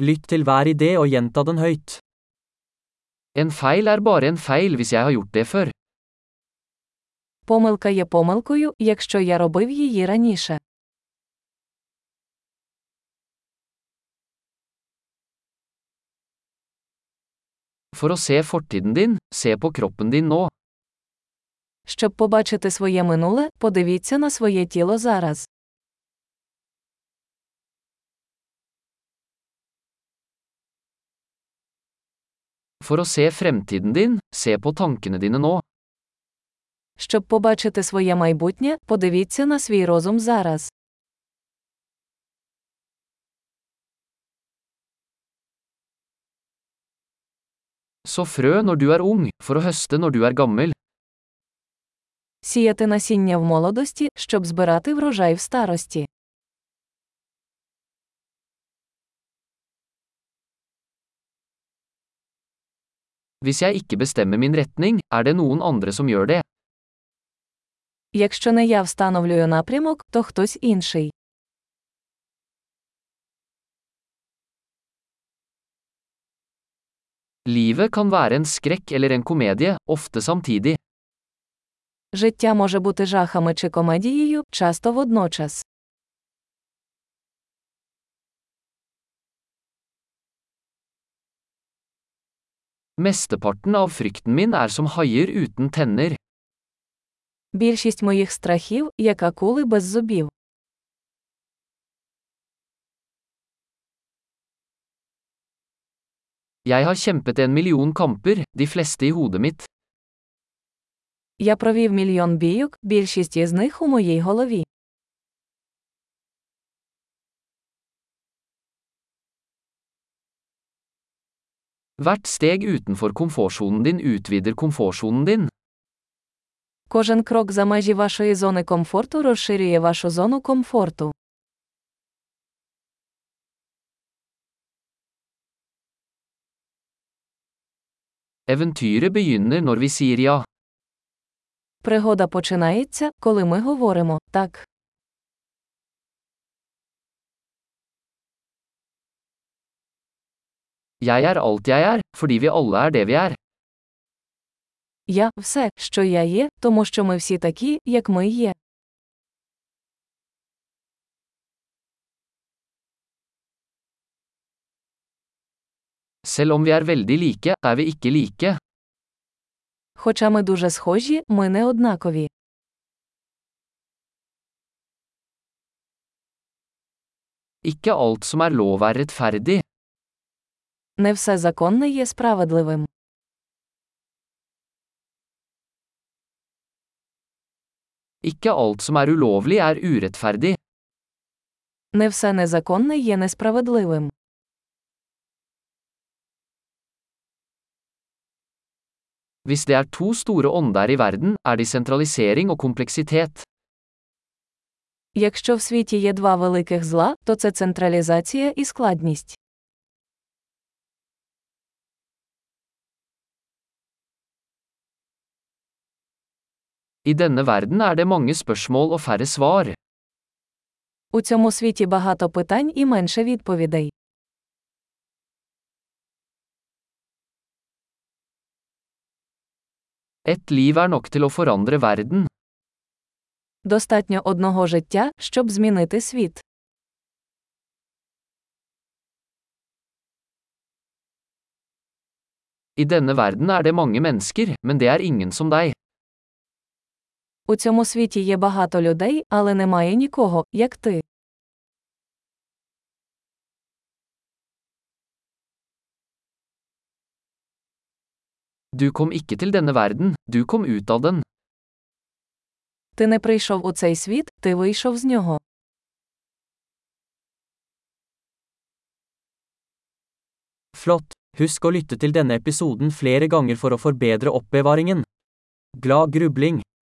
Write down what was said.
Lytt til hver idé og gjenta den høyt. En feil er bare en feil hvis jeg har gjort det før. Помилка є помилкою, якщо я робив її раніше. For å se fortiden din, se på kroppen din nå. Щоб побачити своє минуле, подивіться на своє тіло зараз. For å se fremtiden din, se på tankene dine nå. Щоб побачити своє майбутнє, подивіться на свій розум зараз. Så frø når du er ung, for å høste når du er gammel. Сіяти насіння в молодості, щоб збирати врожай в старості. Hvis jeg ikke bestemmer min retning, er det noen andre som gjør det. Якщо не я встановлюю напрямок, то хтось інший. Livet kan være en skrekk eller en komedie, ofte samtidig. Життя може бути жахами чи комедією, часто водночас. Mesteparten av frykten min er som haier uten tenner. Більшість моїх страхів, як акули без зубів. Jeg har kjempet en million kamper, de fleste i hodet mitt. Я провів мільйон бійок, більшість із них у моїй голові. Hvert steg utenfor komfortsonen din utvider komfortsonen din. Кожен крок за межі вашої зони комфорту розширює вашу зону комфорту. Eventyret begynner når vi sier ja. Пригода починається, коли ми говоримо так. Jeg er alt jeg er, fordi vi alle er det vi er. Я все, що я є, тому що ми всі такі, як ми є. Selv om vi er veldig like, er vi ikke like. Хоча ми дуже схожі, ми не однакові. Ikke alt som er lov er rettferdig. Не все законне є справедливим. Ikke alt som er ulovlig er urettferdig. Не все незаконне є несправедливим. Hvis det er to store ånder i verden, er de sentralisering og kompleksitet. Якщо в світі є два великих зла, то це централізація і складність. I denne verden er det mange spørsmål og færre svar. У цьому світі багато питань і менше відповідей. Ett liv er nok til å forandre verden. Достатньо одного життя, щоб змінити світ. I denne verden er det mange mennesker, men det er ingen som deg. У цьому світі є багато людей, але немає нікого, як ти. Du kom ikke til denne verden, du kom ut av den. Ти не прийшов у цей світ, ти вийшов з нього. Flott! Husk å lytte til denne episoden flere ganger for å forbedre oppbevaringen. Glad grubling!